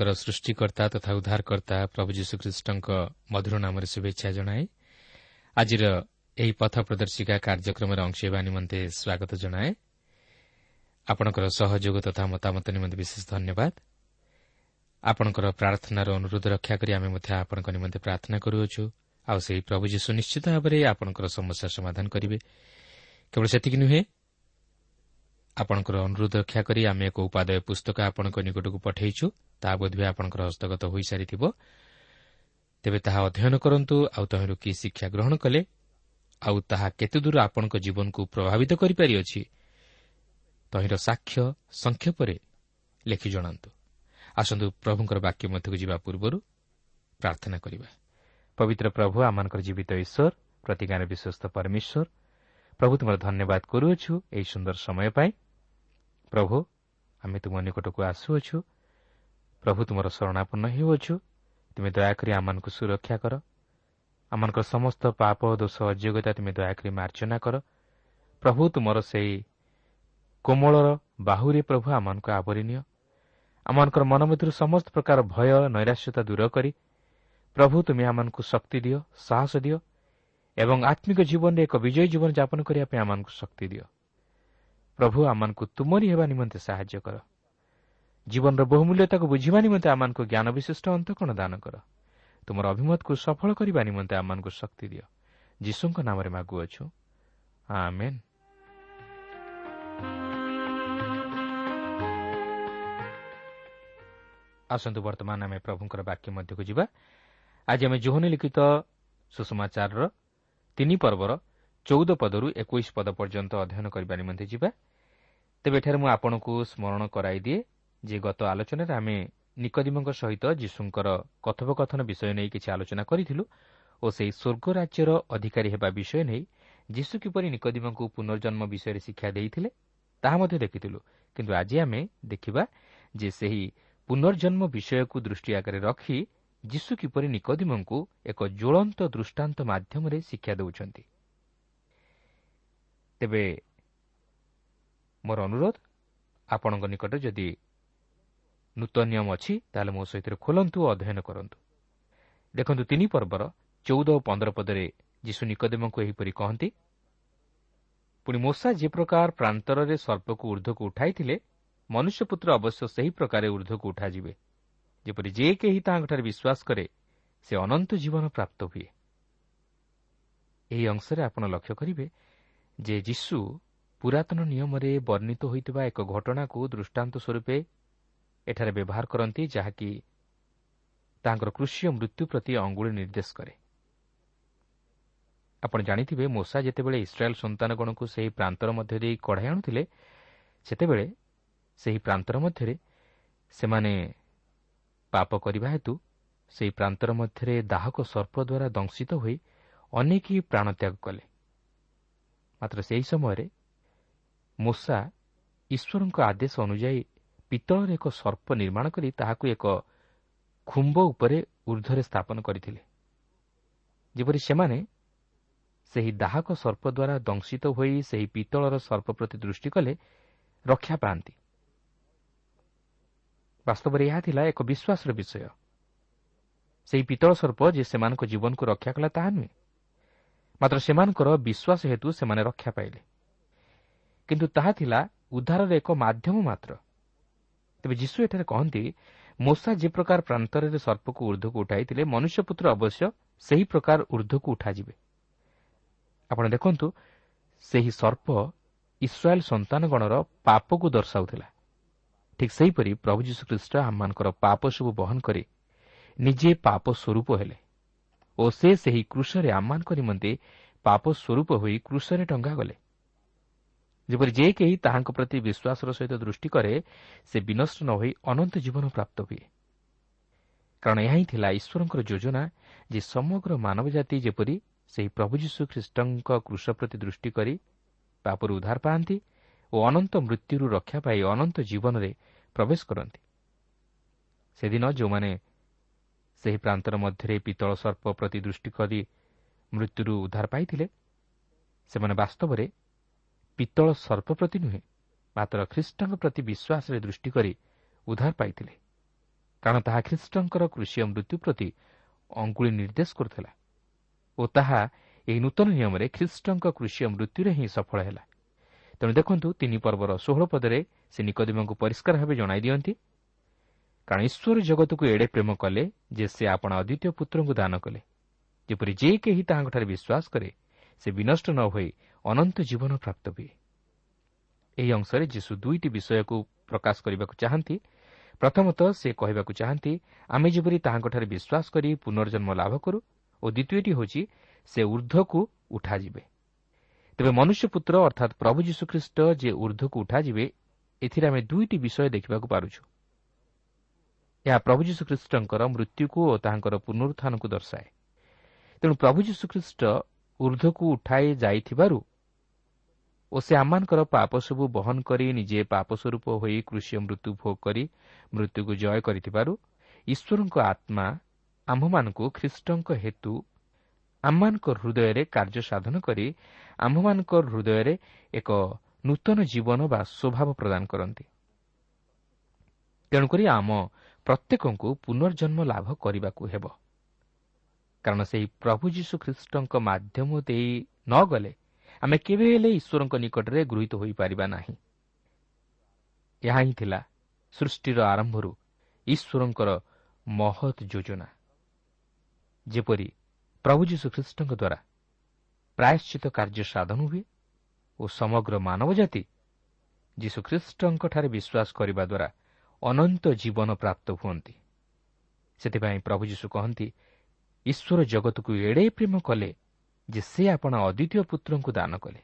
ଆମମାନଙ୍କର ସୃଷ୍ଟିକର୍ତ୍ତା ତଥା ଉଦ୍ଧାରକର୍ତ୍ତା ପ୍ରଭୁ ଯୀଶୁଖ୍ରୀଷ୍ଟଙ୍କ ମଧୁର ନାମରେ ଶୁଭେଚ୍ଛା ଜଣାଏ। ଆଜିର ଏହି ପଥ ପ୍ରଦର୍ଶିକା କାର୍ଯ୍ୟକ୍ରମରେ ଅଂଶ ହେବା ନିମନ୍ତେ ସ୍ୱାଗତ ଜଣାଏ। ଆପଣଙ୍କର ସହଯୋଗ ତଥା ମତାମତ ନିମନ୍ତେ ବିଶେଷ ଧନ୍ୟବାଦ। ଆପଣଙ୍କର ପ୍ରାର୍ଥନାର ଅନୁରୋଧ ରକ୍ଷା କରି ଆମେ ମଧ୍ୟ ଆପଣଙ୍କ ନିମନ୍ତେ ପ୍ରାର୍ଥନା କରୁଅଛୁ। ଆଉ ସେହି ପ୍ରଭୁ ଯୀଶୁ ନିଶ୍ଚିତ ଭାବରେ ଆପଣଙ୍କର ସମସ୍ୟା ସମାଧାନ କରିବେ। କେବଳ ସେତିକି ନୁହେଁ ଆପଣଙ୍କର ଅନୁରୋଧ ରକ୍ଷା କରି ଆମେ ଏକ ଉପାଦେୟ ପୁସ୍ତକ ଆପଣଙ୍କ ନିକଟକୁ ପଠାଇଛୁ। ତାହା ବୋଧହୁଏ ଆପଣଙ୍କର ହସ୍ତଗତ ହୋଇସାରିଥିବ। ତେବେ ତାହା ଅଧ୍ୟୟନ କରନ୍ତୁ ଆଉ ତହିଁରୁ କି ଶିକ୍ଷା ଗ୍ରହଣ କଲେ ଆଉ ତାହା କେତେଦୂର ଆପଣଙ୍କ ଜୀବନକୁ ପ୍ରଭାବିତ କରିପାରିଅଛି ତହିଁର ସାକ୍ଷ୍ୟ ସଂକ୍ଷେପରେ ଲେଖି ଜଣାନ୍ତୁ। ଆସନ୍ତୁ ପ୍ରଭୁଙ୍କର ବାକ୍ୟ ମଧ୍ୟକୁ ଯିବା ପୂର୍ବରୁ ପ୍ରାର୍ଥନା କରିବା। ପବିତ୍ର ପ୍ରଭୁ ଆମମାନଙ୍କର ଜୀବିତ ଈଶ୍ୱର ପ୍ରତିଜ୍ଞାର ବିଶ୍ୱସ୍ତ ପରମେଶ୍ୱର ପ୍ରଭୁ ତୁମର ଧନ୍ୟବାଦ କରୁଅଛୁ ଏହି ସୁନ୍ଦର ସମୟ ପାଇଁ। ପ୍ରଭୁ ଆମେ ତୁମ ନିକଟକୁ ଆସୁଅଛୁ ପ୍ରଭୁ ତୁମର ଶରଣାପନ୍ନ ହେଉଅଛୁ। ତୁମେ ଦୟାକରି ଆମମାନଙ୍କୁ ସୁରକ୍ଷା କର। ଆମମାନଙ୍କର ସମସ୍ତ ପାପ ଦୋଷ ଅଯୋଗ୍ୟତା ତୁମେ ଦୟାକରି ମାର୍ଜନା କର। ପ୍ରଭୁ ତୁମର ସେହି କୋମଳର ବାହୁରେ ପ୍ରଭୁ ଆମମାନଙ୍କୁ ଆବରି ନିଅ। ଆମମାନଙ୍କର ମନ ମଧ୍ୟରୁ ସମସ୍ତ ପ୍ରକାର ଭୟ ନୈରାଶ୍ୟତା ଦୂର କରି ପ୍ରଭୁ ତୁମେ ଆମମାନଙ୍କୁ ଶକ୍ତି ଦିଅ ସାହସ ଦିଅ ଏବଂ ଆତ୍ମିକ ଜୀବନରେ ଏକ ବିଜୟୀ ଜୀବନ ଯାପନ କରିବା ପାଇଁ ଆମମାନଙ୍କୁ ଶକ୍ତି ଦିଅ। ପ୍ରଭୁ ଆମମାନଙ୍କୁ ତୁମରି ହେବା ନିମନ୍ତେ ସାହାଯ୍ୟ କର। ଜୀବନର ବହୁମୂଲ୍ୟତାକୁ ବୁଝିବା ନିମନ୍ତେ ଆମମାନଙ୍କୁ ଜ୍ଞାନ ବିଶିଷ୍ଟ ଅନ୍ତକଣ ଦାନ କର। ତୁମର ଅଭିମତକୁ ସଫଳ କରିବା ନିମନ୍ତେ ଆମମାନଙ୍କୁ ଶକ୍ତି ଦିଅ। ଯୀଶୁଙ୍କ ନାମରେ ମାଗୁଅଛୁ। ଆସନ୍ତୁ ବର୍ତ୍ତମାନ ଆମେ ପ୍ରଭୁଙ୍କର ବାକ୍ୟ ମଧ୍ୟକୁ ଯିବା। ଆଜି ଆମେ ଜୋହନି ଲିଖିତ ସୁଷମାଚାରର ତିନି ପର୍ବର ଚଉଦ ପଦରୁ ଏକୋଇଶ ପଦ ପର୍ଯ୍ୟନ୍ତ ଅଧ୍ୟୟନ କରିବା ନିମନ୍ତେ ଯିବା। ତେବେ ଏଠାରେ ମୁଁ ଆପଣଙ୍କୁ ସ୍ମରଣ କରାଇଦିଏ। ଯେ ଗତ ଆଲୋଚନାରେ ଆମେ ନିକଦିମଙ୍କ ସହିତ ଯୀଶୁଙ୍କର କଥୋପକଥନ ବିଷୟ ନେଇ କିଛି ଆଲୋଚନା କରିଥିଲୁ ଓ ସେହି ସ୍ୱର୍ଗ ରାଜ୍ୟର ଅଧିକାରୀ ହେବା ବିଷୟ ନେଇ ଯୀଶୁ କିପରି ନିକଦିମଙ୍କୁ ପୁନର୍ଜନ୍ମ ବିଷୟରେ ଶିକ୍ଷା ଦେଇଥିଲେ ତାହା ମଧ୍ୟ ଦେଖିଥିଲୁ। କିନ୍ତୁ ଆଜି ଆମେ ଦେଖିବା ଯେ ସେହି ପୁନର୍ଜନ୍ମ ବିଷୟକୁ ଦୃଷ୍ଟି ଆଗରେ ରଖି ଯୀଶୁ କିପରି ନିକଦିମଙ୍କୁ ଏକ ଜ୍ୱଳନ୍ତ ଦୃଷ୍ଟାନ୍ତ ମାଧ୍ୟମରେ ଶିକ୍ଷା ଦେଉଛନ୍ତି। ତେବେ ମୋର ଅନୁରୋଧ ଆପଣଙ୍କ ନିକଟରେ ଯଦି ନୂତନ ନିୟମ ଅଛି ତାହେଲେ ମୋ ସହିତ ଖୋଲନ୍ତୁ ଓ ଅଧ୍ୟୟନ କରନ୍ତୁ। ଦେଖନ୍ତୁ ତିନି ପର୍ବର ଚଉଦ ଓ ପନ୍ଦର ପଦରେ ଯୀଶୁ ନିକଦେମଙ୍କୁ ଏହିପରି କହନ୍ତି ପୁଣି ମୂଷା ଯେ ପ୍ରକାର ପ୍ରାନ୍ତରରେ ସର୍ପକୁ ଉର୍ଦ୍ଧ୍ୱକୁ ଉଠାଇଥିଲେ ମନୁଷ୍ୟପୁତ୍ର ଅବଶ୍ୟ ସେହି ପ୍ରକାର ଉର୍ଦ୍ଧ୍ୱକୁ ଉଠାଯିବେ। ଯେପରି ଯେ କେହି ତାହାଙ୍କଠାରେ ବିଶ୍ୱାସ କରେ ସେ ଅନନ୍ତ ଜୀବନ ପ୍ରାପ୍ତ ହୁଏ। ଏହି ଅଂଶରେ ଆପଣ ଲକ୍ଷ୍ୟ କରିବେ ଯେ ଯୀଶୁ ପୁରାତନ ନିୟମରେ ବର୍ଣ୍ଣିତ ହୋଇଥିବା ଏକ ଘଟଣାକୁ ଦୃଷ୍ଟାନ୍ତ ସ୍ୱରୂପେ ଏଠାରେ ବ୍ୟବହାର କରନ୍ତି ଯାହାକି ତାଙ୍କର କୃଷି ଓ ମୃତ୍ୟୁ ପ୍ରତି ଅଙ୍ଗୁଳି ନିର୍ଦ୍ଦେଶ କରେ। ଆପଣ ଜାଣିଥିବେ ମୂଷା ଯେତେବେଳେ ଇସ୍ରାଏଲ୍ ସନ୍ତାନଗଣକୁ ସେହି ପ୍ରାନ୍ତର ମଧ୍ୟ ଦେଇ କଢ଼ାଇ ଆଣୁଥିଲେ ସେତେବେଳେ ସେହି ପ୍ରାନ୍ତର ମଧ୍ୟରେ ସେମାନେ ପାପ କରିବା ହେତୁ ସେହି ପ୍ରାନ୍ତର ମଧ୍ୟରେ ଦାହକ ସର୍ପ ଦ୍ୱାରା ଦଂଶିତ ହୋଇ ଅନେକ ପ୍ରାଣତ୍ୟାଗ କଲେ। ମାତ୍ର ସେହି ସମୟରେ ମୂଷା ଈଶ୍ୱରଙ୍କ ଆଦେଶ ଅନୁଯାୟୀ ପିତ୍ତଳରେ ଏକ ସର୍ପ ନିର୍ମାଣ କରି ତାହାକୁ ଏକ ଖୁମ୍ବ ଉପରେ ଉର୍ଦ୍ଧ୍ୱରେ ସ୍ଥାପନ କରିଥିଲେ। ଯେପରି ସେମାନେ ସେହି ଦାହକ ସର୍ପ ଦ୍ୱାରା ଦଂଶିତ ହୋଇ ସେହି ପିତ୍ତଳର ସର୍ପ ପ୍ରତି ଦୃଷ୍ଟି କଲେ ରକ୍ଷା ପାଆନ୍ତି। ବାସ୍ତବରେ ଏହା ଥିଲା ଏକ ବିଶ୍ୱାସର ବିଷୟ। ସେହି ପିତ୍ତଳ ସର୍ପ ଯେ ସେମାନଙ୍କ ଜୀବନକୁ ରକ୍ଷା କଲା ତାହା ନୁହେଁ ମାତ୍ର ସେମାନଙ୍କର ବିଶ୍ୱାସ ହେତୁ ସେମାନେ ରକ୍ଷା ପାଇଲେ। କିନ୍ତୁ ତାହା ଥିଲା ଉଦ୍ଧାରର ଏକ ମାଧ୍ୟମ ମାତ୍ର। ତେବେ ଯୀଶୁ ଏଠାରେ କହନ୍ତି ମୂଷା ଯେ ପ୍ରକାର ପ୍ରାନ୍ତରରେ ସର୍ପକୁ ଉର୍ଦ୍ଧ୍ୱକୁ ଉଠାଇଥିଲେ ମନୁଷ୍ୟପୁତ୍ର ଅବଶ୍ୟ ସେହି ପ୍ରକାର ଉର୍ଦ୍ଧ୍ୱକୁ ଉଠାଯିବେ। ଆପଣ ଦେଖନ୍ତୁ ସେହି ସର୍ପ ଇସ୍ରାଏଲ୍ ସନ୍ତାନଗଣର ପାପକୁ ଦର୍ଶାଉଥିଲା। ଠିକ୍ ସେହିପରି ପ୍ରଭୁ ଯୀଶୁଖ୍ରୀଷ୍ଟ ଆମମାନଙ୍କର ପାପ ସବୁ ବହନ କରି ନିଜେ ପାପ ସ୍ୱରୂପ ହେଲେ ଓ ସେ ସେହି କୃଷରେ ଆମମାନଙ୍କ ନିମନ୍ତେ ପାପ ସ୍ୱରୂପ ହୋଇ କୃଷରେ ଟଙ୍ଗା ଗଲେ। ଯେପରି ଯେ କେହି ତାହାଙ୍କ ପ୍ରତି ବିଶ୍ୱାସର ସହିତ ଦୃଷ୍ଟି କରେ ସେ ବିନଷ୍ଟ ନ ହୋଇ ଅନନ୍ତ ଜୀବନ ପ୍ରାପ୍ତ ହୁଏ। କାରଣ ଏହା ହିଁ ଥିଲା ଈଶ୍ୱରଙ୍କର ଯୋଜନା ଯେ ସମଗ୍ର ମାନବ ଜାତି ଯେପରି ସେହି ପ୍ରଭୁ ଯୀଶୁ ଖ୍ରୀଷ୍ଟଙ୍କ କୃଷ ପ୍ରତି ଦୃଷ୍ଟି କରି ପାପରୁ ଉଦ୍ଧାର ପାଆନ୍ତି ଓ ଅନନ୍ତ ମୃତ୍ୟୁରୁ ରକ୍ଷା ପାଇ ଅନନ୍ତ ଜୀବନରେ ପ୍ରବେଶ କରନ୍ତି। ସେଦିନ ଯେଉଁମାନେ ସେହି ପ୍ରାନ୍ତର ମଧ୍ୟରେ ପିତ୍ତଳ ସର୍ପ ପ୍ରତି ଦୃଷ୍ଟି କରି ମୃତ୍ୟୁରୁ ଉଦ୍ଧାର ପାଇଥିଲେ ସେମାନେ ବାସ୍ତବରେ ପିତ୍ତଳ ସର୍ପ ପ୍ରତି ନୁହେଁ ମାତ୍ର ଖ୍ରୀଷ୍ଟଙ୍କ ପ୍ରତି ବିଶ୍ୱାସରେ ଦୃଷ୍ଟି କରି ଉଦ୍ଧାର ପାଇଥିଲେ କାରଣ ତାହା ଖ୍ରୀଷ୍ଟଙ୍କର କୃଷିୟ ମୃତ୍ୟୁ ପ୍ରତି ଅଙ୍ଗୁଳି ନିର୍ଦ୍ଦେଶ କରୁଥିଲା ଓ ତାହା ଏହି ନୂତନ ନିୟମରେ ଖ୍ରୀଷ୍ଟଙ୍କ କୃଷିୟ ମୃତ୍ୟୁରେ ହିଁ ସଫଳ ହେଲା। ତେଣୁ ଦେଖନ୍ତୁ ତିନି ପର୍ବର ଷୋହଳ ପଦରେ ସେ ନିକଦିମଙ୍କୁ ପରିଷ୍କାର ଭାବେ ଜଣାଇ ଦିଅନ୍ତି କାରଣ ଈଶ୍ୱର ଜଗତକୁ ଏଡ଼େ ପ୍ରେମ କଲେ ଯେ ସେ ଆପଣ ଅଦ୍ୱିତୀୟ ପୁତ୍ରଙ୍କୁ ଦାନ କଲେ ଯେପରି ଯେ କେହି ତାହାଙ୍କଠାରେ ବିଶ୍ୱାସ କରେ ସେ ବିନଷ୍ଟ ନ ହୋଇ ଅନନ୍ତ ଜୀବନ ପ୍ରାପ୍ତ ହୁଏ ଏହି ଅଂଶରେ ଯୀଶୁ ଦୁଇଟି ବିଷୟକୁ ପ୍ରକାଶ କରିବାକୁ ଚାହାନ୍ତି। ପ୍ରଥମତଃ ସେ କହିବାକୁ ଚାହାନ୍ତି ଆମେ ଯେପରି ତାହାଙ୍କଠାରେ ବିଶ୍ୱାସ କରି ପୁନର୍ଜନ୍ମ ଲାଭ କରୁ ଓ ଦ୍ୱିତୀୟଟି ହେଉଛି ସେ ଉର୍ଦ୍ଧ୍ୱକୁ ଉଠାଯିବେ। ତେବେ ମନୁଷ୍ୟପୁତ୍ର ଅର୍ଥାତ୍ ପ୍ରଭୁ ଯୀଶୁଖ୍ରୀଷ୍ଟ ଯେ ଉର୍ଦ୍ଧ୍ୱକୁ ଉଠାଯିବେ ଏଥିରେ ଆମେ ଦୁଇଟି ବିଷୟ ଦେଖିବାକୁ ପାରୁଛୁ। ଏହା ପ୍ରଭୁ ଯୀଶୁଖ୍ରୀଷ୍ଟଙ୍କର ମୃତ୍ୟୁକୁ ଓ ତାହାଙ୍କର ପୁନରୁତ୍ଥାନକୁ ଦର୍ଶାଏ। ତେଣୁ ପ୍ରଭୁ ଯୀଶୁଖ୍ରୀଷ୍ଟ ଉର୍ଦ୍ଧ୍ୱକୁ ଉଠାଇ ଯାଇଥିବାରୁ ଓ ସେ ଆମମାନଙ୍କର ପାପ ସବୁ ବହନ କରି ନିଜେ ପାପ ସ୍ୱରୂପ ହୋଇ କୃଷି ମୃତ୍ୟୁ ଭୋଗ କରି ମୃତ୍ୟୁକୁ ଜୟ କରିଥିବାରୁ ଈଶ୍ୱରଙ୍କ ଆତ୍ମା ଆମ୍ଭମାନଙ୍କୁ ଖ୍ରୀଷ୍ଟଙ୍କ ହେତୁ ଆମମାନଙ୍କ ହୃଦୟରେ କାର୍ଯ୍ୟ ସାଧନ କରି ଆମ୍ଭମାନଙ୍କ ହୃଦୟରେ ଏକ ନୂତନ ଜୀବନ ବା ସ୍ୱଭାବ ପ୍ରଦାନ କରନ୍ତି। ତେଣୁକରି ଆମ ପ୍ରତ୍ୟେକଙ୍କୁ ପୁନର୍ଜନ୍ମ ଲାଭ କରିବାକୁ ହେବ। କାରଣ ସେହି ପ୍ରଭୁ ଯୀଶୁ ଖ୍ରୀଷ୍ଟଙ୍କ ମାଧ୍ୟମ ଦେଇ ନ ଗଲେ ଆମେ କେବେ ହେଲେ ଈଶ୍ୱରଙ୍କ ନିକଟରେ ଗୃହୀତ ହୋଇପାରିବା ନାହିଁ। ଏହା ହିଁ ଥିଲା ସୃଷ୍ଟିର ଆରମ୍ଭରୁ ଈଶ୍ୱରଙ୍କର ମହତ୍ ଯୋଜନା। ଯେପରି ପ୍ରଭୁ ଯୀଶୁଖ୍ରୀଷ୍ଟଙ୍କ ଦ୍ୱାରା ପ୍ରାୟଶ୍ଚିତ କାର୍ଯ୍ୟ ସାଧନ ହୁଏ ଓ ସମଗ୍ର ମାନବ ଜାତି ଯୀଶୁଖ୍ରୀଷ୍ଟଙ୍କଠାରେ ବିଶ୍ୱାସ କରିବା ଦ୍ୱାରା ଅନନ୍ତ ଜୀବନ ପ୍ରାପ୍ତ ହୁଅନ୍ତି। ସେଥିପାଇଁ ପ୍ରଭୁ ଯୀଶୁ କହନ୍ତି ଈଶ୍ୱର ଜଗତକୁ ଏଡ଼େ ପ୍ରେମ କଲେ ଯେ ସେ ଆପଣ ଅଦ୍ୱିତୀୟ ପୁତ୍ରଙ୍କୁ ଦାନ କଲେ।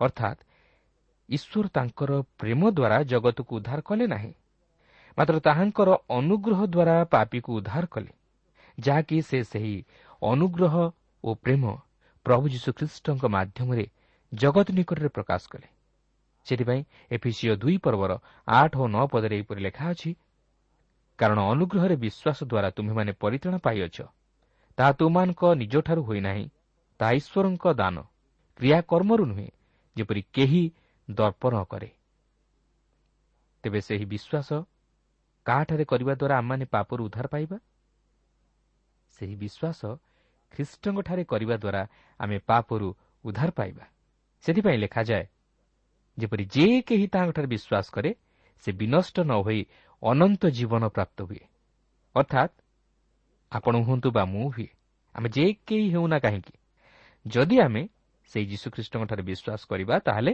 ଅର୍ଥାତ୍ ଈଶ୍ୱର ତାଙ୍କର ପ୍ରେମ ଦ୍ୱାରା ଜଗତକୁ ଉଦ୍ଧାର କଲେ ନାହିଁ ମାତ୍ର ତାହାଙ୍କର ଅନୁଗ୍ରହ ଦ୍ୱାରା ପାପିକୁ ଉଦ୍ଧାର କଲେ ଯାହାକି ସେ ସେହି ଅନୁଗ୍ରହ ଓ ପ୍ରେମ ପ୍ରଭୁ ଯୀଶୁଖ୍ରୀଷ୍ଟଙ୍କ ମାଧ୍ୟମରେ ଜଗତ ନିକଟରେ ପ୍ରକାଶ କଲେ। ସେଥିପାଇଁ ଏଫିସିଓ ଦୁଇ ପର୍ବର ଆଠ ଓ ନଅ ପଦରେ ଏହିପରି ଲେଖା ଅଛି କାରଣ ଅନୁଗ୍ରହରେ ବିଶ୍ୱାସ ଦ୍ୱାରା ତୁମେମାନେ ପରିତ୍ରାଣ ପାଇଅଛ। ତାହା ତୁମମାନଙ୍କ ନିଜଠାରୁ ହୋଇନାହିଁ ତାହା ଈଶ୍ୱରଙ୍କ ଦାନ। କ୍ରିୟାକର୍ମରୁ ନୁହେଁ ଯେପରି କେହି ଦର୍ପ ନ କରେ। ତେବେ ସେହି ବିଶ୍ୱାସ କାହାଠାରେ କରିବା ଦ୍ୱାରା ଆମମାନେ ପାପରୁ ଉଦ୍ଧାର ପାଇବା? ସେହି ବିଶ୍ୱାସ ଖ୍ରୀଷ୍ଟଙ୍କଠାରେ କରିବା ଦ୍ୱାରା ଆମେ ପାପରୁ ଉଦ୍ଧାର ପାଇବା। ସେଥିପାଇଁ ଲେଖାଯାଏ ଯେପରି ଯେ କେହି ତାହାଙ୍କଠାରେ ବିଶ୍ୱାସ କରେ ସେ ବିନଷ୍ଟ ନ ହୋଇ ଅନନ୍ତ ଜୀବନ ପ୍ରାପ୍ତ ହୁଏ। ଅର୍ଥାତ୍ ଆପଣ ହୁଅନ୍ତୁ ବା ମୁଁ ହୁଏ ଆମେ ଯେ କେହି ହେଉନା କାହିଁକି। ଯଦି ଆମେ ସେହି ଯୀଶୁଖ୍ରୀଷ୍ଟଙ୍କଠାରେ ବିଶ୍ୱାସ କରିବା ତାହେଲେ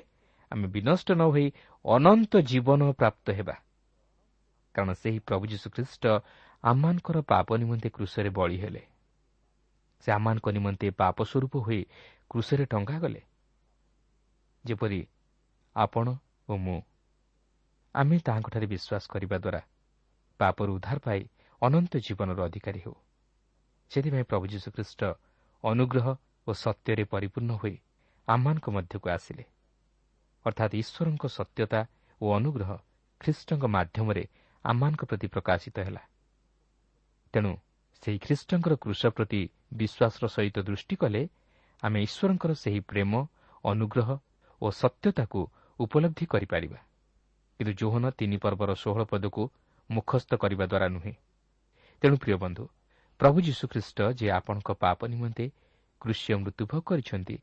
ଆମେ ବିନଷ୍ଟ ନ ହୋଇ ଅନନ୍ତ ଜୀବନ ପ୍ରାପ୍ତ ହେବା। କାରଣ ସେହି ପ୍ରଭୁ ଯୀଶୁଖ୍ରୀଷ୍ଟ ଆମମାନଙ୍କର ପାପ ନିମନ୍ତେ କୃଷରେ ବଳି ହେଲେ। ସେ ଆମମାନଙ୍କ ନିମନ୍ତେ ପାପ ସ୍ୱରୂପ ହୋଇ କୃଷରେ ଟଙ୍କା ଗଲେ। ଯେପରି ଆପଣ ଓ ମୁଁ ଆମେ ତାହାଙ୍କଠାରେ ବିଶ୍ୱାସ କରିବା ଦ୍ୱାରା ପାପରୁ ଉଦ୍ଧାର ପାଇ ଅନନ୍ତ ଜୀବନର ଅଧିକାରୀ ହେଉ। ସେଥିପାଇଁ ପ୍ରଭୁ ଯୀଶୁଖ୍ରୀଷ୍ଟ ଅନୁଗ୍ରହ ଓ ସତ୍ୟରେ ପରିପୂର୍ଣ୍ଣ ହୋଇ ଆମମାନଙ୍କ ମଧ୍ୟକୁ ଆସିଲେ। ଅର୍ଥାତ୍ ଈଶ୍ୱରଙ୍କ ସତ୍ୟତା ଓ ଅନୁଗ୍ରହ ଖ୍ରୀଷ୍ଟଙ୍କ ମାଧ୍ୟମରେ ଆମମାନଙ୍କ ପ୍ରତି ପ୍ରକାଶିତ ହେଲା। ତେଣୁ ସେହି ଖ୍ରୀଷ୍ଟଙ୍କର କୃଷ ପ୍ରତି ବିଶ୍ୱାସର ସହିତ ଦୃଷ୍ଟି କଲେ ଆମେ ଈଶ୍ୱରଙ୍କର ସେହି ପ୍ରେମ ଅନୁଗ୍ରହ ଓ ସତ୍ୟତାକୁ ଉପଲବ୍ଧି କରିପାରିବା। କିନ୍ତୁ ଜୋହନ ତିନି ପର୍ବର ଷୋହଳ ପଦକୁ ମୁଖସ୍ଥ କରିବା ଦ୍ୱାରା ନୁହେଁ। ତେଣୁ ପ୍ରିୟ ବନ୍ଧୁ ପ୍ରଭୁ ଯୀଶୁଖ୍ରୀଷ୍ଟ ଯେ ଆପଣଙ୍କ ପାପ ନିମନ୍ତେ କୃଷି ମୃତ୍ୟୁଭୋଗ କରିଛନ୍ତି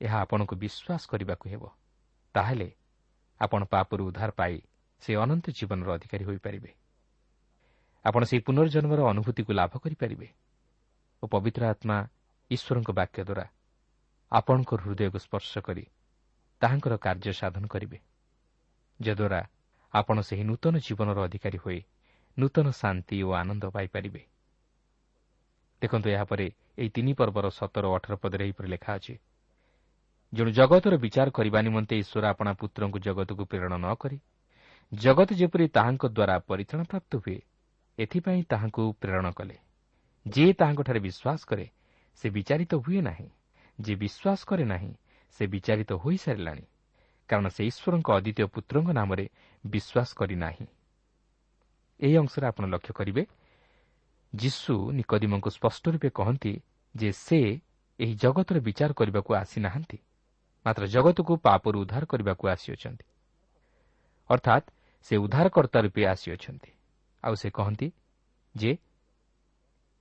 ଏହା ଆପଣଙ୍କୁ ବିଶ୍ୱାସ କରିବାକୁ ହେବ। ତାହେଲେ ଆପଣ ପାପରୁ ଉଦ୍ଧାର ପାଇ ସେ ଅନନ୍ତ ଜୀବନର ଅଧିକାରୀ ହୋଇପାରିବେ। ଆପଣ ସେହି ପୁନର୍ଜନ୍ମର ଅନୁଭୂତିକୁ ଲାଭ କରିପାରିବେ ଓ ପବିତ୍ର ଆତ୍ମା ଈଶ୍ୱରଙ୍କ ବାକ୍ୟ ଦ୍ୱାରା ଆପଣଙ୍କ ହୃଦୟକୁ ସ୍ପର୍ଶ କରି ତାହାଙ୍କର କାର୍ଯ୍ୟ ସାଧନ କରିବେ। ଯଦ୍ୱାରା ଆପଣ ସେହି ନୂତନ ଜୀବନର ଅଧିକାରୀ ହୋଇ ନୂତନ ଶାନ୍ତି ଓ ଆନନ୍ଦ ପାଇପାରିବେ। ଦେଖନ୍ତୁ ଏହାପରେ ଏହି ତିନି ପର୍ବର ସତର ଅଠର ପଦରେ ଏହିପରି ଲେଖା ଅଛି। ଜଣେ ଜଗତର ବିଚାର କରିବା ନିମନ୍ତେ ଈଶ୍ୱର ଆପଣା ପୁତ୍ରଙ୍କୁ ଜଗତକୁ ପ୍ରେରଣ ନ କରି ଜଗତ ଯେପରି ତାହାଙ୍କ ଦ୍ୱାରା ପରିତ୍ରାଣ ପ୍ରାପ୍ତ ହୁଏ ଏଥିପାଇଁ ତାହାଙ୍କୁ ପ୍ରେରଣ କଲେ। ଯିଏ ତାହାଙ୍କଠାରେ ବିଶ୍ୱାସ କରେ ସେ ବିଚାରିତ ହୁଏ ନାହିଁ। ଯିଏ ବିଶ୍ୱାସ କରେ ନାହିଁ ସେ ବିଚାରିତ ହୋଇସାରିଲାଣି। କାରଣ ସେ ଈଶ୍ୱରଙ୍କ ଅଦ୍ୱିତୀୟ ପୁତ୍ରଙ୍କ ନାମରେ ବିଶ୍ୱାସ କରିନାହିଁ ଏହି ଅଂଶରେ ଆପଣ ଲକ୍ଷ୍ୟ କରିବେ ଯୀଶୁ ନିକଦିମଙ୍କୁ ସ୍ପଷ୍ଟ ରୂପେ କହନ୍ତି ଯେ ସେ ଏହି ଜଗତର ବିଚାର କରିବାକୁ ଆସିନାହାନ୍ତି ମାତ୍ର ଜଗତକୁ ପାପରୁ ଉଦ୍ଧାର କରିବାକୁ ଆସିଅଛନ୍ତି ଅର୍ଥାତ୍ ସେ ଉଦ୍ଧାରକର୍ତ୍ତା ରୂପେ ଆସିଅଛନ୍ତି ଆଉ ସେ କହନ୍ତି ଯେ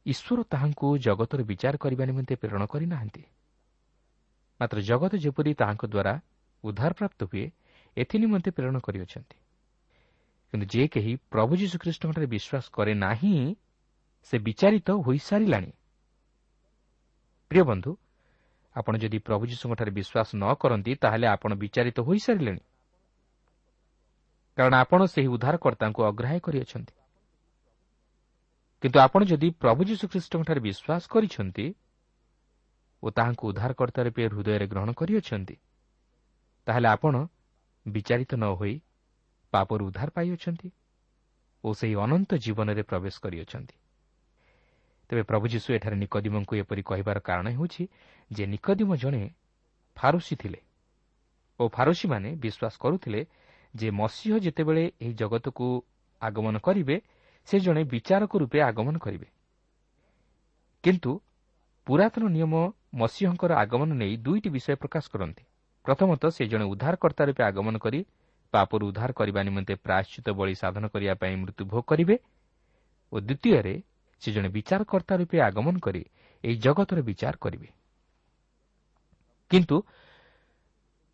ଈଶ୍ୱର ତାହାଙ୍କୁ ଜଗତର ବିଚାର କରିବା ନିମନ୍ତେ ପ୍ରେରଣ କରିନାହାନ୍ତି ମାତ୍ର ଜଗତ ଯେପରି ତାହାଙ୍କ ଦ୍ୱାରା ଉଦ୍ଧାରପ୍ରାପ୍ତ ହୁଏ ଏଥି ନିମନ୍ତେ ପ୍ରେରଣ କରିଅଛନ୍ତି। କିନ୍ତୁ ଯେ କେହି ପ୍ରଭୁ ଯୀଶୁଖ୍ରୀଷ୍ଟଙ୍କଠାରେ ବିଶ୍ୱାସ କରେ ନାହିଁ ସେ ବିଚାରିତ ହୋଇସାରିଲାଣି। ପ୍ରିୟ ବନ୍ଧୁ ଆପଣ ଯଦି ପ୍ରଭୁ ଯୀଶୁଙ୍କଠାରେ ବିଶ୍ୱାସ ନ କରନ୍ତି ତାହେଲେ ଆପଣ ବିଚାରିତ ହୋଇସାରିଲେଣି। କାରଣ ଆପଣ ସେହି ଉଦ୍ଧାରକର୍ତ୍ତାଙ୍କୁ ଅଗ୍ରାହ୍ୟ କରିଅଛନ୍ତି। କିନ୍ତୁ ଆପଣ ଯଦି ପ୍ରଭୁ ଯୀଶୁଖ୍ରୀଷ୍ଟଙ୍କଠାରେ ବିଶ୍ୱାସ କରିଛନ୍ତି ଓ ତାହାଙ୍କୁ ଉଦ୍ଧାରକର୍ତ୍ତା ରୂପେ ହୃଦୟରେ ଗ୍ରହଣ କରିଅଛନ୍ତି ତାହେଲେ ଆପଣ ବିଚାରିତ ନ ହୋଇ ପାପରୁ ଉଦ୍ଧାର ପାଇଅଛନ୍ତି ଓ ସେହି ଅନନ୍ତ ଜୀବନରେ ପ୍ରବେଶ କରିଅଛନ୍ତି। ତେବେ ପ୍ରଭୁ ଯୀଶୁ ଏଠାରେ ନିକଦିମଙ୍କୁ ଏପରି କହିବାର କାରଣ ହେଉଛି ଯେ ନିକଦିମ ଜଣେ ଫାରୁସି ଥିଲେ ଓ ଫାରୁସିମାନେ ବିଶ୍ୱାସ କରୁଥିଲେ ଯେ ମସିହ ଯେତେବେଳେ ଏହି ଜଗତକୁ ଆଗମନ କରିବେ ସେ ଜଣେ ବିଚାରକ ରୂପେ ଆଗମନ କରିବେ। କିନ୍ତୁ ପୁରାତନ ନିୟମ ମସିହଙ୍କର ଆଗମନ ନେଇ ଦୁଇଟି ବିଷୟ ପ୍ରକାଶ କରନ୍ତି। ପ୍ରଥମତଃ ସେ ଜଣେ ଉଦ୍ଧାରକର୍ତ୍ତା ରୂପେ ଆଗମନ କରି ପାପରୁ ଉଦ୍ଧାର କରିବା ନିମନ୍ତେ ପ୍ରାୟଶ୍ଚିତ ବଳି ସାଧନ କରିବା ପାଇଁ ମୃତ୍ୟୁଭୋଗ କରିବେ ଓ ଦ୍ୱିତୀୟରେ ସେ ଜଣେ ବିଚାରକର୍ତ୍ତା ରୂପେ ଆଗମନ କରି ଏହି ଜଗତର ବିଚାର କରିବେ। କିନ୍ତୁ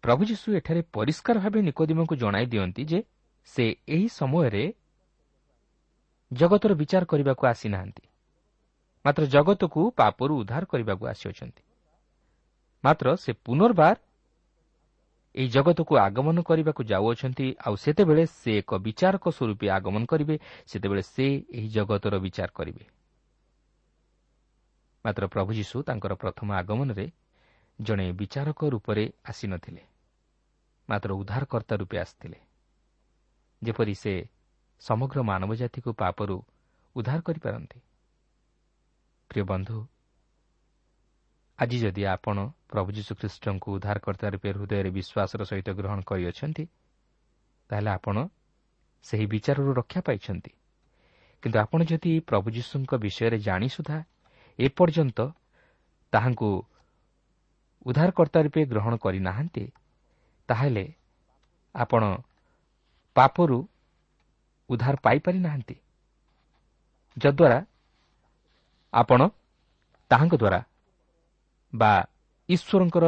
ପ୍ରଭୁ ଯୀଶୁ ଏଠାରେ ପରିଷ୍କାର ଭାବେ ନିକୋଦିମଙ୍କୁ ଜଣାଇ ଦିଅନ୍ତି ଯେ ସେ ଏହି ସମୟରେ ଜଗତର ବିଚାର କରିବାକୁ ଆସିନାହାନ୍ତି। ମାତ୍ର ଜଗତକୁ ପାପରୁ ଉଦ୍ଧାର କରିବାକୁ ଆସିଅଛନ୍ତି। ମାତ୍ର ସେ ପୁନର୍ବାର ଏହି ଜଗତକୁ ଆଗମନ କରିବାକୁ ଯାଉଅଛନ୍ତି ଆଉ ସେତେବେଳେ ସେ ଏକ ବିଚାରକ ସ୍ୱରୂପେ ଆଗମନ କରିବେ ସେତେବେଳେ ସେ ଏହି ଜଗତର ବିଚାର କରିବେ। ମାତ୍ର ପ୍ରଭୁ ଯୀଶୁ ତାଙ୍କର ପ୍ରଥମ ଆଗମନରେ ଜଣେ ବିଚାରକ ରୂପରେ ଆସିନଥିଲେ ମାତ୍ର ଉଦ୍ଧାରକର୍ତ୍ତା ରୂପେ ଆସିଥିଲେ। ଯେପରି ସେ ସମଗ୍ର ମାନବ ଜାତିକୁ ପାପରୁ ଉଦ୍ଧାର କରିପାରନ୍ତି। ପ୍ରିୟ ବନ୍ଧୁ ଆଜି ଯଦି ଆପଣ ପ୍ରଭୁ ଯୀଶୁଖ୍ରୀଷ୍ଟଙ୍କୁ ଉଦ୍ଧାରକର୍ତ୍ତା ରୂପେ ହୃଦୟରେ ବିଶ୍ୱାସର ସହିତ ଗ୍ରହଣ କରିଅଛନ୍ତି ତାହେଲେ ଆପଣ ସେହି ବିଚାରରୁ ରକ୍ଷା ପାଇଛନ୍ତି। କିନ୍ତୁ ଆପଣ ଯଦି ପ୍ରଭୁ ଯୀଶୁଙ୍କ ବିଷୟରେ ଜାଣି ସୁଦ୍ଧା ଏପର୍ଯ୍ୟନ୍ତ ତାହାଙ୍କୁ ଉଦ୍ଧାରକର୍ତ୍ତା ରୂପେ ଗ୍ରହଣ କରିନାହାନ୍ତି ତାହେଲେ ଆପଣ ପାପରୁ ଉଦ୍ଧାର ପାଇପାରି ନାହାନ୍ତି ଯଦ୍ୱାରା ଆପଣ ତାହାଙ୍କ ଦ୍ୱାରା ବା ଈଶ୍ୱରଙ୍କର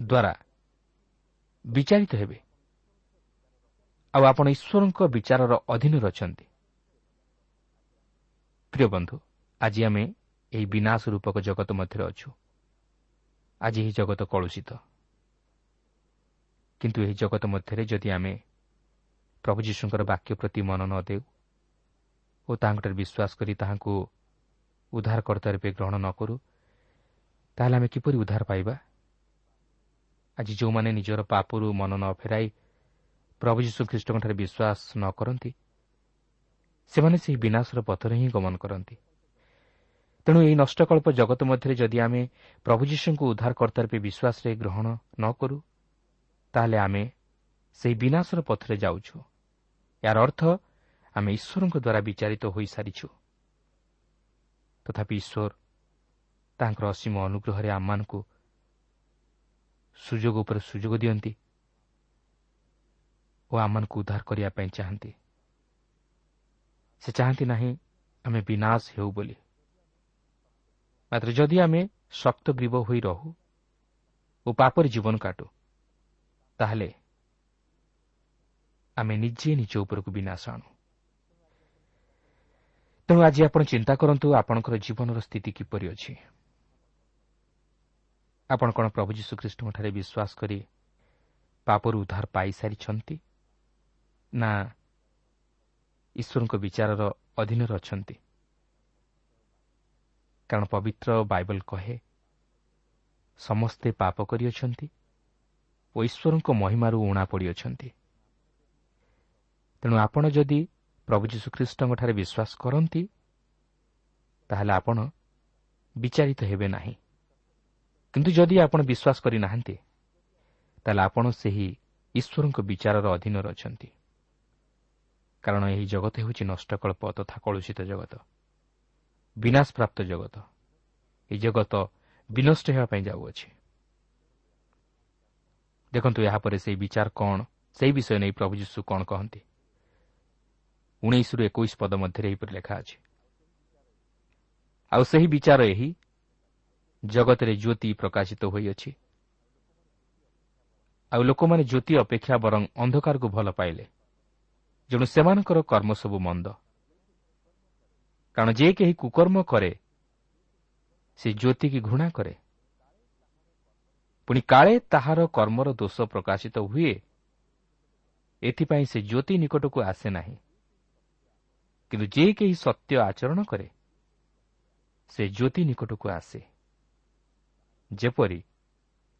ଦ୍ୱାରା ବିଚାରିତ ହେବେ। ଆଉ ଆପଣ ଈଶ୍ୱରଙ୍କ ବିଚାରର ଅଧୀନରେ ଅଛନ୍ତି। ପ୍ରିୟ ବନ୍ଧୁ ଆଜି ଆମେ ଏହି ବିନାଶ ରୂପକ ଜଗତ ମଧ୍ୟରେ ଅଛୁ। ଆଜି ଏହି ଜଗତ କଳୁଷିତ। କିନ୍ତୁ ଏହି ଜଗତ ମଧ୍ୟରେ ଯଦି ଆମେ ପ୍ରଭୁ ଯୀଶୁଙ୍କର ବାକ୍ୟ ପ୍ରତି ମନ ନ ଦେଉ ଓ ତାହାଙ୍କଠାରେ ବିଶ୍ୱାସ କରି ତାହାଙ୍କୁ ଉଦ୍ଧାରକର୍ତ୍ତା ରୂପେ ଗ୍ରହଣ ନ କରୁ ତାହେଲେ ଆମେ କିପରି ଉଦ୍ଧାର ପାଇବା? ଆଜି ଯେଉଁମାନେ ନିଜର ପାପରୁ ମନ ନ ଫେରାଇ ପ୍ରଭୁ ଯୀଶୁ ଖ୍ରୀଷ୍ଟଙ୍କଠାରେ ବିଶ୍ୱାସ ନ କରନ୍ତି ସେମାନେ ସେହି ବିନାଶର ପଥରେ ହିଁ ଗମନ କରନ୍ତି। ତେଣୁ ଏହି ନଷ୍ଟକଳ୍ପ ଜଗତ ମଧ୍ୟରେ ଯଦି ଆମେ ପ୍ରଭୁ ଯୀଶୁଙ୍କୁ ଉଦ୍ଧାରକର୍ତ୍ତା ରୂପେ ବିଶ୍ୱାସରେ ଗ୍ରହଣ ନ କରୁ ତାହେଲେ ଆମେ ସେହି ବିନାଶର ପଥରେ ଯାଉଛୁ। ଏହାର ଅର୍ଥ ଆମେ ଈଶ୍ୱରଙ୍କ ଦ୍ୱାରା ବିଚାରିତ ହୋଇସାରିଛୁ। ତଥାପି ଈଶ୍ୱର ତାଙ୍କର ଅସୀମ ଅନୁଗ୍ରହରେ ଆମମାନଙ୍କୁ ସୁଯୋଗ ଉପରେ ସୁଯୋଗ ଦିଅନ୍ତି ଓ ଆମମାନଙ୍କୁ ଉଦ୍ଧାର କରିବା ପାଇଁ ଚାହାନ୍ତି। ସେ ଚାହାନ୍ତି ନାହିଁ ଆମେ ବିନାଶ ହେଉ ବୋଲି। ମାତ୍ର ଯଦି ଆମେ ଶକ୍ତ ଗ୍ରୀବ ହୋଇ ରହୁ ଓ ପାପରେ ଜୀବନ କାଟୁ ତାହେଲେ ଆମେ ନିଜେ ନିଜ ଉପରକୁ ବିନାଶ ଆଣୁ। ତେଣୁ ଆଜି ଆପଣ ଚିନ୍ତା କରନ୍ତୁ ଆପଣଙ୍କର ଜୀବନର ସ୍ଥିତି କିପରି ଅଛି। ଆପଣ କ'ଣ ପ୍ରଭୁ ଯୀଶୁଖ୍ରୀଷ୍ଟଙ୍କଠାରେ ବିଶ୍ୱାସ କରି ପାପରୁ ଉଦ୍ଧାର ପାଇସାରିଛନ୍ତି? ନା ଈଶ୍ୱରଙ୍କ ବିଚାରର ଅଧୀନରେ ଅଛନ୍ତି? କାରଣ ପବିତ୍ର ବାଇବଲ କହେ ସମସ୍ତେ ପାପ କରିଅଛନ୍ତି ଓ ଈଶ୍ୱରଙ୍କ ମହିମାରୁ ଉଣା ପଡ଼ିଅଛନ୍ତି। ତେଣୁ ଆପଣ ଯଦି ପ୍ରଭୁ ଯୀଶୁଖ୍ରୀଷ୍ଟଙ୍କଠାରେ ବିଶ୍ୱାସ କରନ୍ତି ତାହେଲେ ଆପଣ ବିଚାରିତ ହେବେ ନାହିଁ। କିନ୍ତୁ ଯଦି ଆପଣ ବିଶ୍ୱାସ କରିନାହାନ୍ତି ତାହେଲେ ଆପଣ ସେହି ଈଶ୍ୱରଙ୍କ ବିଚାରର ଅଧୀନରେ ଅଛନ୍ତି। କାରଣ ଏହି ଜଗତ ହେଉଛି ନଷ୍ଟକଳ୍ପ ତଥା କଳୁଷିତ ଜଗତ ବିନାଶ ପ୍ରାପ୍ତ ଜଗତ। ଏହି ଜଗତ ବିନଷ୍ଟ ହେବା ପାଇଁ ଯାଉଅଛି। ଦେଖନ୍ତୁ ଏହାପରେ ସେହି ବିଚାର କ'ଣ ସେହି ବିଷୟ ନେଇ ପ୍ରଭୁ ଯୀଶୁ କ'ଣ କହନ୍ତି? ଉଣେଇଶରୁ ଏକୋଇଶ ପଦ ମଧ୍ୟରେ ଏହିପରି ଲେଖା ଅଛି। ଆଉ ସେହି ବିଚାର ଏହି ଜଗତରେ ଜ୍ୟୋତି ପ୍ରକାଶିତ ହୋଇଅଛି। ଆଉ ଲୋକମାନେ ଜ୍ୟୋତି ଅପେକ୍ଷା ବରଂ ଅନ୍ଧକାରକୁ ଭଲ ପାଇଲେ। ଯେଣୁ ସେମାନଙ୍କର କର୍ମ ସବୁ ମନ୍ଦ। କାରଣ ଯେ କେହି କୁକର୍ମ କରେ ସେ ଜ୍ୟୋତିକି ଘୃଣା କରେ। ପୁଣି କାଳେ ତାହାର କର୍ମର ଦୋଷ ପ୍ରକାଶିତ ହୁଏ ଏଥିପାଇଁ ସେ ଜ୍ୟୋତି ନିକଟକୁ ଆସେ ନାହିଁ। କିନ୍ତୁ ଯେ କେହି ସତ୍ୟ ଆଚରଣ କରେ ସେ ଜ୍ୟୋତି ନିକଟକୁ ଆସେ। ଯେପରି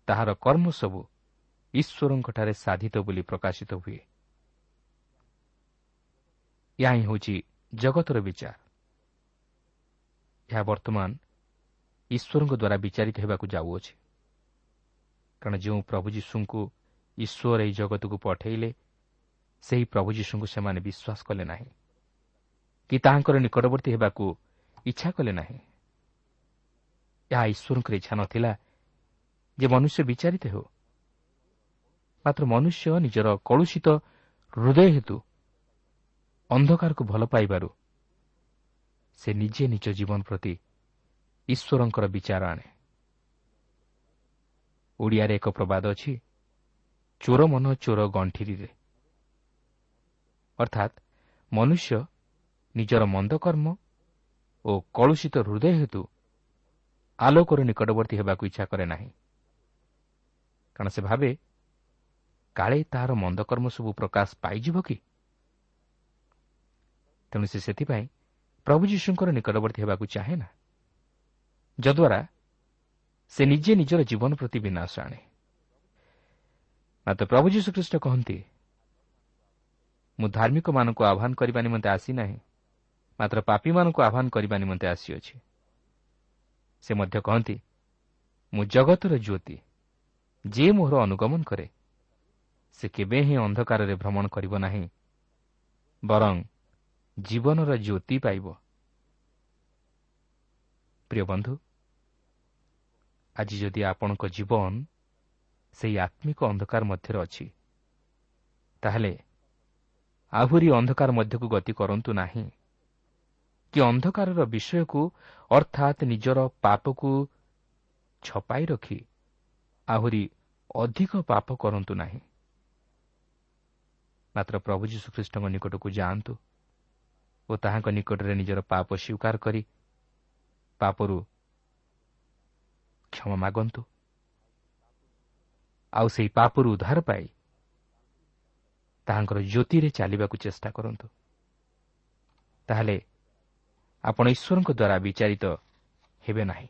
ତାହାର କର୍ମ ସବୁ ଈଶ୍ୱରଙ୍କଠାରେ ସାଧିତ ବୋଲି ପ୍ରକାଶିତ ହୁଏ। ଏହା ହିଁ ହେଉଛି ଜଗତର ବିଚାର। ଏହା ବର୍ତ୍ତମାନ ଈଶ୍ୱରଙ୍କ ଦ୍ୱାରା ବିଚାରିତ ହେବାକୁ ଯାଉଅଛି। କାରଣ ଯେଉଁ ପ୍ରଭୁ ଯୀଶୁଙ୍କୁ ଈଶ୍ୱର ଏହି ଜଗତକୁ ପଠାଇଲେ ସେହି ପ୍ରଭୁ ଯୀଶୁଙ୍କୁ ସେମାନେ ବିଶ୍ୱାସ କଲେ ନାହିଁ। କି ତାହାଙ୍କର ନିକଟବର୍ତ୍ତୀ ହେବାକୁ ଇଚ୍ଛା କଲେ ନାହିଁ। ଏହା ଈଶ୍ୱରଙ୍କର ଇଚ୍ଛା ନଥିଲା ଯେ ମନୁଷ୍ୟ ବିଚାରିତ ହେଉ। ମାତ୍ର ମନୁଷ୍ୟ ନିଜର କଳୁଷିତ ହୃଦୟ ହେତୁ ଅନ୍ଧକାରକୁ ଭଲ ପାଇବାରୁ ସେ ନିଜେ ନିଜ ଜୀବନ ପ୍ରତି ଈଶ୍ୱରଙ୍କର ବିଚାର ଆଣେ। ଓଡ଼ିଆରେ ଏକ ପ୍ରବାଦ ଅଛି ଚୋର ମନ ଚୋର ଗଣ୍ଠିରେ ଅର୍ଥାତ୍ ମନୁଷ୍ୟ ନିଜର ମନ୍ଦକର୍ମ ଓ କଳୁଷିତ ହୃଦୟ ହେତୁ ଆଲୋକର ନିକଟବର୍ତ୍ତୀ ହେବାକୁ ଇଚ୍ଛା କରେ ନାହିଁ। କାରଣ ସେ ଭାବେ କାଳେ ତାହାର ମନ୍ଦକର୍ମ ସବୁ ପ୍ରକାଶ ପାଇଯିବ କି? ତେଣୁ ସେ ସେଥିପାଇଁ ପ୍ରଭୁ ଯୀଶୁଙ୍କର ନିକଟବର୍ତ୍ତୀ ହେବାକୁ ଚାହେଁ ନା। ଯଦ୍ୱାରା ସେ ନିଜେ ନିଜର ଜୀବନ ପ୍ରତି ବିନାଶ ଆଣେ। ମାତ୍ର ପ୍ରଭୁ ଯୀଶୁଖ୍ରୀଷ୍ଟ କହନ୍ତି ମୁଁ ଧାର୍ମିକମାନଙ୍କୁ ଆହ୍ୱାନ କରିବା ନିମନ୍ତେ ଆସିନାହିଁ ମାତ୍ର ପାପୀମାନଙ୍କୁ ଆହ୍ୱାନ କରିବା ନିମନ୍ତେ ଆସିଅଛି। ସେ ମଧ୍ୟ କହନ୍ତି ମୁଁ ଜଗତର ଜ୍ୟୋତି ଯିଏ ମୋହର ଅନୁଗମନ କରେ ସେ କେବେ ହିଁ ଅନ୍ଧକାରରେ ଭ୍ରମଣ କରିବ ନାହିଁ ବରଂ ଜୀବନର ଜ୍ୟୋତି ପାଇବ। ପ୍ରିୟ ବନ୍ଧୁ ଆଜି ଯଦି ଆପଣଙ୍କ ଜୀବନ ସେହି ଆତ୍ମିକ ଅନ୍ଧକାର ମଧ୍ୟରେ ଅଛି ତାହେଲେ ଆହୁରି ଅନ୍ଧକାର ମଧ୍ୟକୁ ଗତି କରନ୍ତୁ ନାହିଁ କି ଅନ୍ଧକାରର ବିଷୟକୁ ଅର୍ଥାତ୍ ନିଜର ପାପକୁ ଛପାଇ ରଖି ଆହୁରି ଅଧିକ ପାପ କରନ୍ତୁ ନାହିଁ। ମାତ୍ର ପ୍ରଭୁ ଯୀଶୁଖ୍ରୀଷ୍ଟଙ୍କ ନିକଟକୁ ଯାଆନ୍ତୁ ଓ ତାହାଙ୍କ ନିକଟରେ ନିଜର ପାପ ସ୍ୱୀକାର କରି ପାପରୁ କ୍ଷମା ମାଗନ୍ତୁ। ଆଉ ସେହି ପାପରୁ ଉଦ୍ଧାର ପାଇ ତାହାଙ୍କର ଜ୍ୟୋତିରେ ଚାଲିବାକୁ ଚେଷ୍ଟା କରନ୍ତୁ। ତାହେଲେ ଆପଣ ଈଶ୍ୱରଙ୍କ ଦ୍ୱାରା ବିଚାରିତ ହେବେ ନାହିଁ।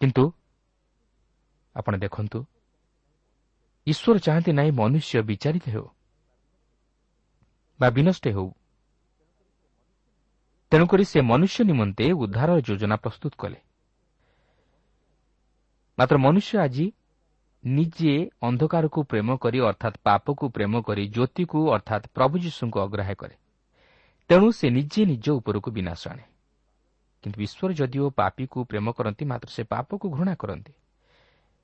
କିନ୍ତୁ ଆପଣ ଦେଖନ୍ତୁ ଈଶ୍ୱର ଚାହାନ୍ତି ନାହିଁ ମନୁଷ୍ୟ ବିଚାରିତ ହେଉ ବା ବିନଷ୍ଟ ହେଉ। ତେଣୁକରି ସେ ମନୁଷ୍ୟ ନିମନ୍ତେ ଉଦ୍ଧାର ଯୋଜନା ପ୍ରସ୍ତୁତ କଲେ। ମାତ୍ର ମନୁଷ୍ୟ ଆଜି ନିଜେ ଅନ୍ଧକାରକୁ ପ୍ରେମ କରି ଅର୍ଥାତ୍ ପାପକୁ ପ୍ରେମ କରି ଜ୍ୟୋତିକୁ ଅର୍ଥାତ୍ ପ୍ରଭୁ ଯୀଶୁଙ୍କୁ ଅଗ୍ରାହ୍ୟ କରେ। ତେଣୁ ସେ ନିଜେ ନିଜ ଉପରକୁ ବିନାଶ ଆଣେ। କିନ୍ତୁ ଈଶ୍ୱର ଯଦିଓ ପାପୀକୁ ପ୍ରେମ କରନ୍ତି ମାତ୍ର ସେ ପାପକୁ ଘୃଣା କରନ୍ତି।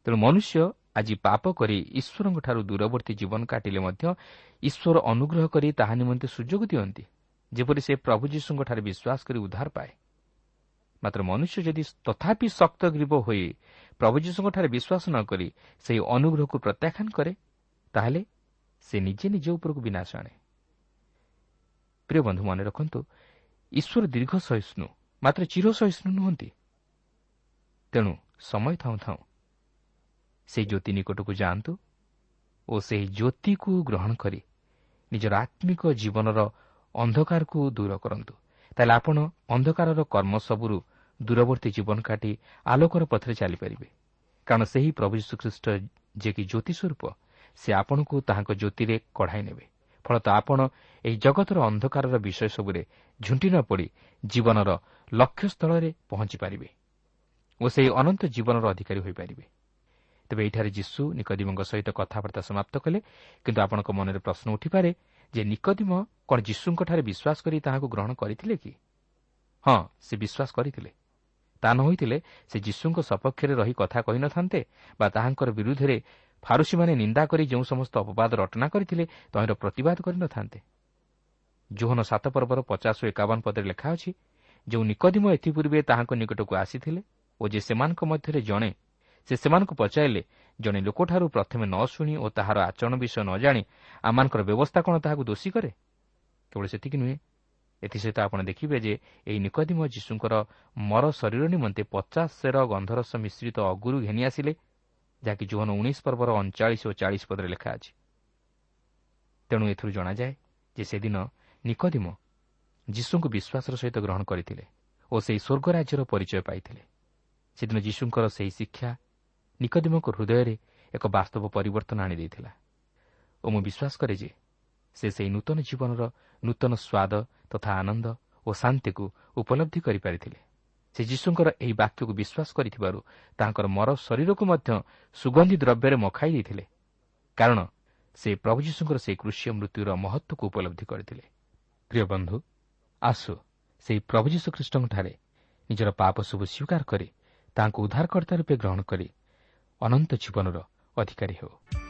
ତେଣୁ ମନୁଷ୍ୟ ଆଜି ପାପ କରି ଈଶ୍ୱରଙ୍କଠାରୁ ଦୂରବର୍ତ୍ତୀ ଜୀବନ କାଟିଲେ ମଧ୍ୟ ଈଶ୍ୱର ଅନୁଗ୍ରହ କରି ତାହା ନିମନ୍ତେ ସୁଯୋଗ ଦିଅନ୍ତି ଯେପରି ସେ ପ୍ରଭୁ ଯୀଶୁଙ୍କଠାରେ ବିଶ୍ୱାସ କରି ଉଦ୍ଧାର ପାଏ। ମାତ୍ର ମନୁଷ୍ୟ ଯଦି ତଥାପି ଶକ୍ତ ଗ୍ରୀବ ହୋଇ ପ୍ରଭୁ ଯୀଶୁଙ୍କଠାରେ ବିଶ୍ୱାସ ନ କରି ସେହି ଅନୁଗ୍ରହକୁ ପ୍ରତ୍ୟାଖ୍ୟାନ କରେ ତାହେଲେ ସେ ନିଜେ ନିଜ ଉପରକୁ ବିନାଶ ଆଣେ। ପ୍ରିୟ ବନ୍ଧୁ ମନେ ରଖନ୍ତୁ ଈଶ୍ୱର ଦୀର୍ଘ ସହିଷ୍ଣୁ ମାତ୍ର ଚିର ସହିଷ୍ଣୁ ନୁହନ୍ତି। ତେଣୁ ସମୟ ଥାଉଁ ଥାଉଁ ସେହି ଜ୍ୟୋତି ନିକଟକୁ ଯାଆନ୍ତୁ ଓ ସେହି ଜ୍ୟୋତିକୁ ଗ୍ରହଣ କରି ନିଜର ଆତ୍ମିକ ଜୀବନର ଅନ୍ଧକାରକୁ ଦୂର କରନ୍ତୁ। ତାହେଲେ ଆପଣ ଅନ୍ଧକାରର କର୍ମ ସବୁରୁ ଦୂରବର୍ତ୍ତୀ ଜୀବନ କାଟି ଆଲୋକର ପଥରେ ଚାଲିପାରିବେ। କାରଣ ସେହି ପ୍ରଭୁ ଯୀଶୁଖ୍ରୀଷ୍ଟ ଯିଏକି ଜ୍ୟୋତି ସ୍ୱରୂପ ସେ ଆପଣଙ୍କୁ ତାହାଙ୍କ ଜ୍ୟୋତିରେ କଢ଼ାଇ ନେବେ। ଫଳତଃ ଆପଣ ଏହି ଜଗତର ଅନ୍ଧକାରର ବିଷୟ ସବୁରେ ଝୁଣ୍ଟି ନ ପଡ଼ି ଜୀବନର ଲକ୍ଷ୍ୟସ୍ଥଳରେ ପହଞ୍ଚିପାରିବେ ଓ ସେହି ଅନନ୍ତ ଜୀବନର ଅଧିକାରୀ ହୋଇପାରିବେ। ତେବେ ଏଠାରେ ଯୀଶୁ ନିକଦିମଙ୍କ ସହିତ କଥାବାର୍ତ୍ତା ସମାପ୍ତ କଲେ କିନ୍ତୁ ଆପଣଙ୍କ ମନରେ ପ୍ରଶ୍ନ ଉଠିପାରେ ଯେ ନିକଦିମ କ'ଣ ଯୀଶୁଙ୍କଠାରେ ବିଶ୍ୱାସ କରି ତାହାକୁ ଗ୍ରହଣ କରିଥିଲେ କି? ହଁ ସେ ବିଶ୍ୱାସ କରିଥିଲେ। ତା ନ ହୋଇଥିଲେ ସେ ଯୀଶୁଙ୍କ ସପକ୍ଷରେ ରହି କଥା କହିନଥାନ୍ତେ ବା ତାହାଙ୍କର ବିରୁଦ୍ଧରେ ଫାରୁସିମାନେ ନିନ୍ଦା କରି ଯେଉଁ ସମସ୍ତ ଅପବାଦ ରଟନା କରିଥିଲେ ତହିଁର ପ୍ରତିବାଦ କରିନଥାନ୍ତେ ଜୋହନ ସାତ ପର୍ବର ପଚାଶ ଓ ଏକାବନ ପଦରେ ଲେଖା ଅଛି ଯେଉଁ ନିକଦିମ ଏଥିପୂର୍ବେ ତାହାଙ୍କ ନିକଟକୁ ଆସିଥିଲେ ଓ ଯେ ସେମାନଙ୍କ ମଧ୍ୟରେ ଜଣେ ସେ ସେମାନଙ୍କୁ ପଚାରିଲେ ଜଣେ ଲୋକଠାରୁ ପ୍ରଥମେ ନ ଶୁଣି ଓ ତାହାର ଆଚରଣ ବିଷୟ ନ ଜାଣି ଆମମାନଙ୍କର ବ୍ୟବସ୍ଥା କ'ଣ ତାହାକୁ ଦୋଷୀ କରେ? କେବଳ ସେତିକି ନୁହେଁ ଏଥିସହିତ ଆପଣ ଦେଖିବେ ଯେ ଏହି ନିକଦିମ ଯୀଶୁଙ୍କର ମର ଶରୀର ନିମନ୍ତେ ପଚାଶ ସେର ଗନ୍ଧରସ ମିଶ୍ରିତ ଅଗୁରୁ ଘେନି ଆସିଲେ ଯାହାକି ଜୋହନ ଉଣେଇଶ ପର୍ବର ଅଣଚାଳିଶ ଓ ଚାଳିଶ ପଦରେ ଲେଖା ଅଛି। ତେଣୁ ଏଥିରୁ ଜଣାଯାଏ ଯେ ସେଦିନ ନିକଦିମ ଯୀଶୁଙ୍କୁ ବିଶ୍ୱାସର ସହିତ ଗ୍ରହଣ କରିଥିଲେ ଓ ସେହି ସ୍ୱର୍ଗ ରାଜ୍ୟର ପରିଚୟ ପାଇଥିଲେ। ସେଦିନ ଯୀଶୁଙ୍କର ସେହି ଶିକ୍ଷା ନିକଦିମଙ୍କ ହୃଦୟରେ ଏକ ବାସ୍ତବ ପରିବର୍ତ୍ତନ ଆଣିଦେଇଥିଲା ଓ ମୁଁ ବିଶ୍ୱାସ କରେ ଯେ ସେ ସେହି ନୂତନ ଜୀବନର ନୂତନ ସ୍ୱାଦ ତଥା ଆନନ୍ଦ ଓ ଶାନ୍ତିକୁ ଉପଲବ୍ଧି କରିପାରିଥିଲେ। ସେ ଯୀଶୁଙ୍କର ଏହି ବାକ୍ୟକୁ ବିଶ୍ୱାସ କରିଥିବାରୁ ତାଙ୍କର ମର ଶରୀରକୁ ମଧ୍ୟ ସୁଗନ୍ଧି ଦ୍ରବ୍ୟରେ ମଖାଇ ଦେଇଥିଲେ। କାରଣ ସେ ପ୍ରଭୁ ଯୀଶୁଙ୍କର ସେହି କୃଷ୍ୟ ମୃତ୍ୟୁର ମହତ୍ତ୍ୱକୁ ଉପଲବ୍ଧି କରିଥିଲେ। ପ୍ରିୟ ବନ୍ଧୁ ଆସୁ ସେହି ପ୍ରଭୁ ଯୀଶୁଖ୍ରୀଷ୍ଟଙ୍କଠାରେ ନିଜର ପାପ ସବୁ ସ୍ୱୀକାର କରି ତାହାଙ୍କୁ ଉଦ୍ଧାରକର୍ତ୍ତା ରୂପେ ଗ୍ରହଣ କରି ଅନନ୍ତ ଜୀବନର ଅଧିକାରୀ ହେଉ।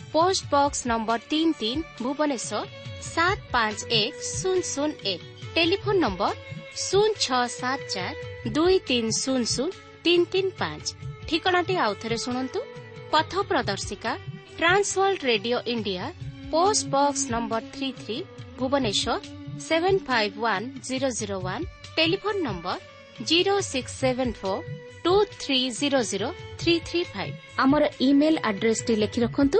post box number ତିନି ତିନି ଭୁବନେଶ୍ୱର ସାତ ପାଞ୍ଚ ଏକ ଶୂନ ଶୂନ ଏକ ଟେଲିଫୋନ ନମ୍ବର ଶୂନ ଛଅ ସାତ ଚାରି ଦୁଇ ତିନି ଶୂନ ଶୂନ ତିନି ତିନି ପାଞ୍ଚ ଠିକଣାଟି ଆଉଥରେ ଶୁଣନ୍ତୁ। ପଥ ପ୍ରଦର୍ଶିକା trans world radio India post box number three three Bhubaneswar seven five one zero zero one telephone number zero six seven four two three zero zero three three five ଆମର ଇମେଲ୍ ଆଡ୍ରେସ୍ଟି ଲେଖି ରଖନ୍ତୁ।